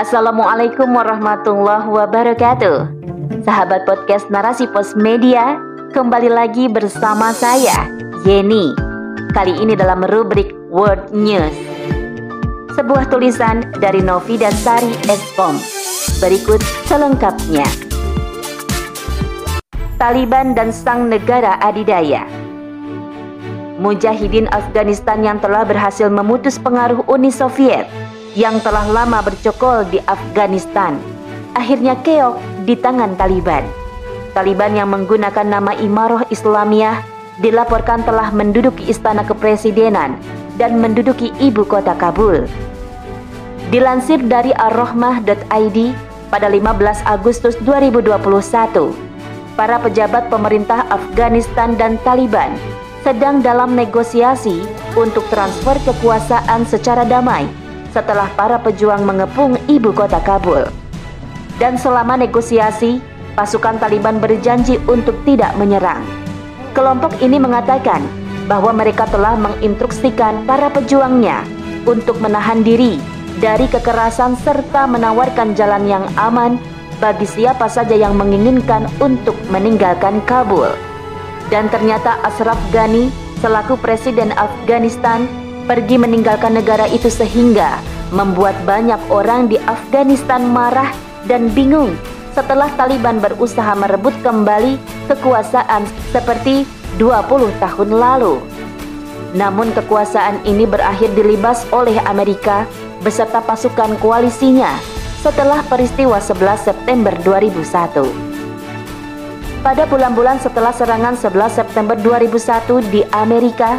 Assalamualaikum warahmatullahi wabarakatuh. Sahabat podcast Narasi Pos Media, kembali lagi bersama saya, Yeni. Kali ini dalam rubrik World News. Sebuah tulisan dari Novi dan Sari Eskom. Berikut selengkapnya. Taliban dan Sang Negara Adidaya Mujahidin Afghanistan yang telah berhasil memutus pengaruh Uni Soviet yang telah lama bercokol di Afghanistan akhirnya keok di tangan Taliban. Taliban yang menggunakan nama Imaroh Islamiyah dilaporkan telah menduduki istana kepresidenan dan menduduki ibu kota Kabul. Dilansir dari arrohmah.id pada 15 Agustus 2021, para pejabat pemerintah Afghanistan dan Taliban sedang dalam negosiasi untuk transfer kekuasaan secara damai setelah para pejuang mengepung ibu kota Kabul. Dan selama negosiasi, pasukan Taliban berjanji untuk tidak menyerang. Kelompok ini mengatakan bahwa mereka telah menginstruksikan para pejuangnya untuk menahan diri dari kekerasan serta menawarkan jalan yang aman bagi siapa saja yang menginginkan untuk meninggalkan Kabul. Dan ternyata Ashraf Ghani selaku presiden Afghanistan pergi meninggalkan negara itu sehingga membuat banyak orang di Afghanistan marah dan bingung setelah Taliban berusaha merebut kembali kekuasaan seperti 20 tahun lalu. Namun kekuasaan ini berakhir dilibas oleh Amerika beserta pasukan koalisinya setelah peristiwa 11 September 2001. Pada bulan-bulan setelah serangan 11 September 2001 di Amerika,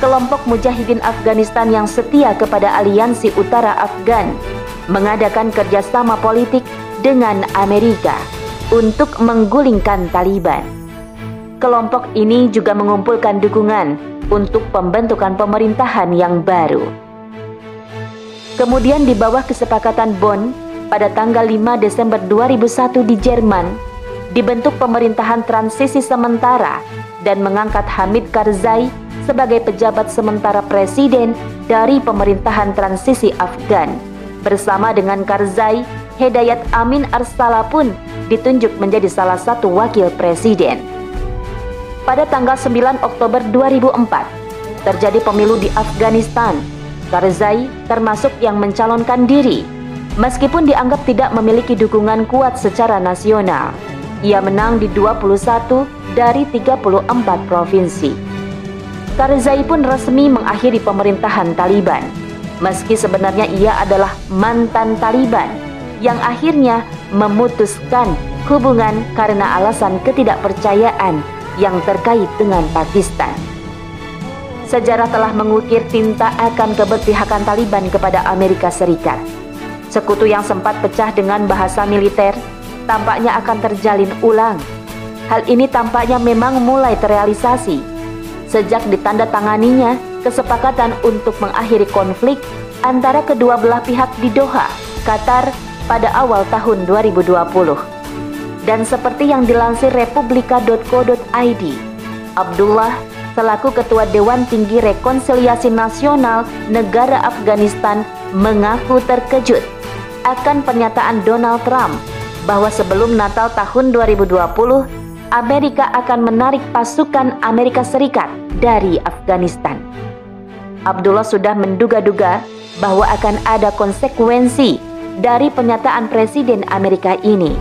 kelompok mujahidin Afghanistan yang setia kepada aliansi utara Afgan mengadakan kerjasama politik dengan Amerika untuk menggulingkan Taliban. Kelompok ini juga mengumpulkan dukungan untuk pembentukan pemerintahan yang baru. Kemudian di bawah kesepakatan Bonn pada tanggal 5 Desember 2001 di Jerman, dibentuk pemerintahan transisi sementara dan mengangkat Hamid Karzai sebagai pejabat sementara presiden dari pemerintahan transisi Afgan. Bersama dengan Karzai, Hedayat Amin Arsala pun ditunjuk menjadi salah satu wakil presiden. Pada tanggal 9 Oktober 2004, terjadi pemilu di Afghanistan. Karzai termasuk yang mencalonkan diri, meskipun dianggap tidak memiliki dukungan kuat secara nasional. Ia menang di 21 dari 34 provinsi. Karzai pun resmi mengakhiri pemerintahan Taliban. Meski sebenarnya ia adalah mantan Taliban yang akhirnya memutuskan hubungan karena alasan ketidakpercayaan yang terkait dengan Pakistan. Sejarah telah mengukir tinta akan keberpihakan Taliban kepada Amerika Serikat. Sekutu yang sempat pecah dengan bahasa militer tampaknya akan terjalin ulang. Hal ini tampaknya memang mulai terrealisasi sejak ditandatanganinya kesepakatan untuk mengakhiri konflik antara kedua belah pihak di Doha, Qatar pada awal tahun 2020. Dan seperti yang dilansir republika.co.id, Abdullah selaku Ketua Dewan Tinggi Rekonsiliasi Nasional Negara Afghanistan mengaku terkejut akan pernyataan Donald Trump bahwa sebelum Natal tahun 2020, Amerika akan menarik pasukan Amerika Serikat dari Afghanistan. Abdullah sudah menduga-duga bahwa akan ada konsekuensi dari pernyataan Presiden Amerika ini.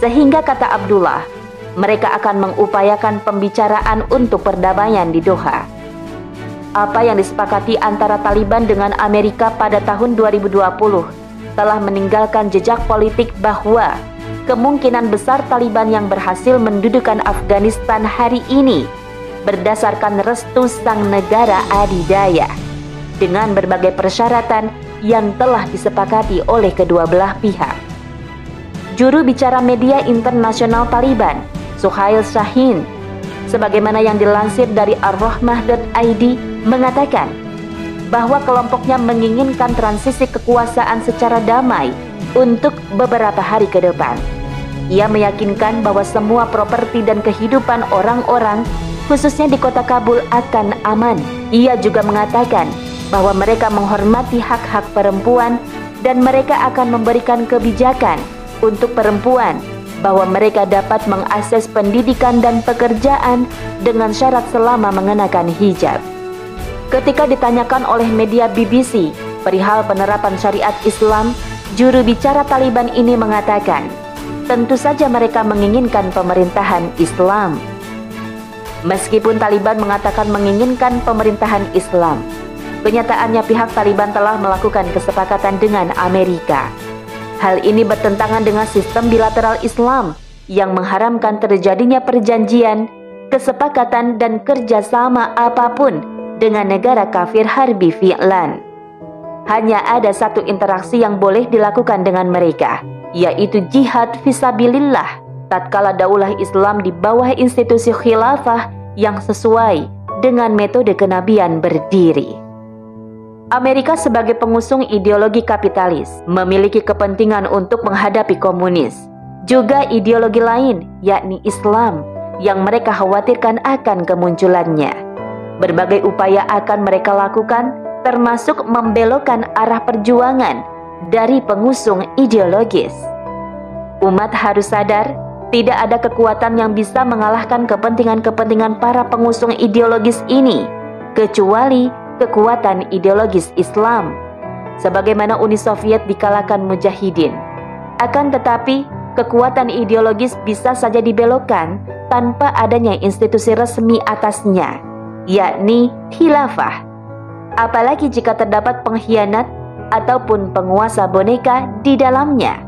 Sehingga kata Abdullah, mereka akan mengupayakan pembicaraan untuk perdamaian di Doha. Apa yang disepakati antara Taliban dengan Amerika pada tahun 2020 telah meninggalkan jejak politik bahwa kemungkinan besar Taliban yang berhasil mendudukan Afghanistan hari ini berdasarkan restu sang negara adidaya dengan berbagai persyaratan yang telah disepakati oleh kedua belah pihak. Juru bicara media internasional Taliban, Suhail Shahin, sebagaimana yang dilansir dari arrohmah.id mengatakan bahwa kelompoknya menginginkan transisi kekuasaan secara damai untuk beberapa hari ke depan. Ia meyakinkan bahwa semua properti dan kehidupan orang-orang, khususnya di kota Kabul, akan aman. Ia juga mengatakan bahwa mereka menghormati hak-hak perempuan dan mereka akan memberikan kebijakan untuk perempuan bahwa mereka dapat mengakses pendidikan dan pekerjaan dengan syarat selama mengenakan hijab. Ketika ditanyakan oleh media BBC perihal penerapan syariat Islam, juru bicara Taliban ini mengatakan, tentu saja mereka menginginkan pemerintahan Islam. Meskipun Taliban mengatakan menginginkan pemerintahan Islam, kenyataannya pihak Taliban telah melakukan kesepakatan dengan Amerika. Hal ini bertentangan dengan sistem bilateral Islam yang mengharamkan terjadinya perjanjian, kesepakatan, dan kerjasama apa pun dengan negara kafir harbi fi'lan. Hanya ada satu interaksi yang boleh dilakukan dengan mereka, yaitu jihad visabilillah tatkala daulah Islam di bawah institusi khilafah yang sesuai dengan metode kenabian berdiri. Amerika sebagai pengusung ideologi kapitalis memiliki kepentingan untuk menghadapi komunis. Juga ideologi lain, yakni Islam, yang mereka khawatirkan akan kemunculannya. Berbagai upaya akan mereka lakukan, termasuk membelokkan arah perjuangan dari pengusung ideologis. Umat harus sadar tidak ada kekuatan yang bisa mengalahkan kepentingan-kepentingan para pengusung ideologis ini, kecuali kekuatan ideologis Islam. Sebagaimana Uni Soviet dikalahkan mujahidin. Akan tetapi, kekuatan ideologis bisa saja dibelokkan tanpa adanya institusi resmi atasnya, yakni khilafah. Apalagi jika terdapat pengkhianat ataupun penguasa boneka di dalamnya.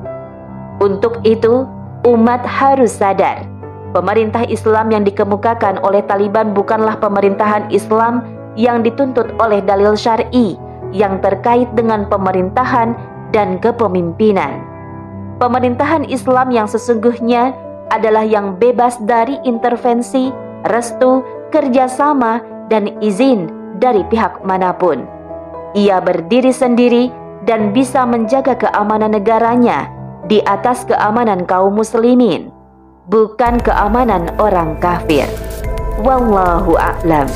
Untuk itu, umat harus sadar, pemerintah Islam yang dikemukakan oleh Taliban bukanlah pemerintahan Islam yang dituntut oleh dalil syar'i yang terkait dengan pemerintahan dan kepemimpinan. Pemerintahan Islam yang sesungguhnya adalah yang bebas dari intervensi, restu, kerjasama, dan izin dari pihak mana pun. Ia berdiri sendiri dan bisa menjaga keamanan negaranya di atas keamanan kaum muslimin, bukan keamanan orang kafir. Wallahu a'lam.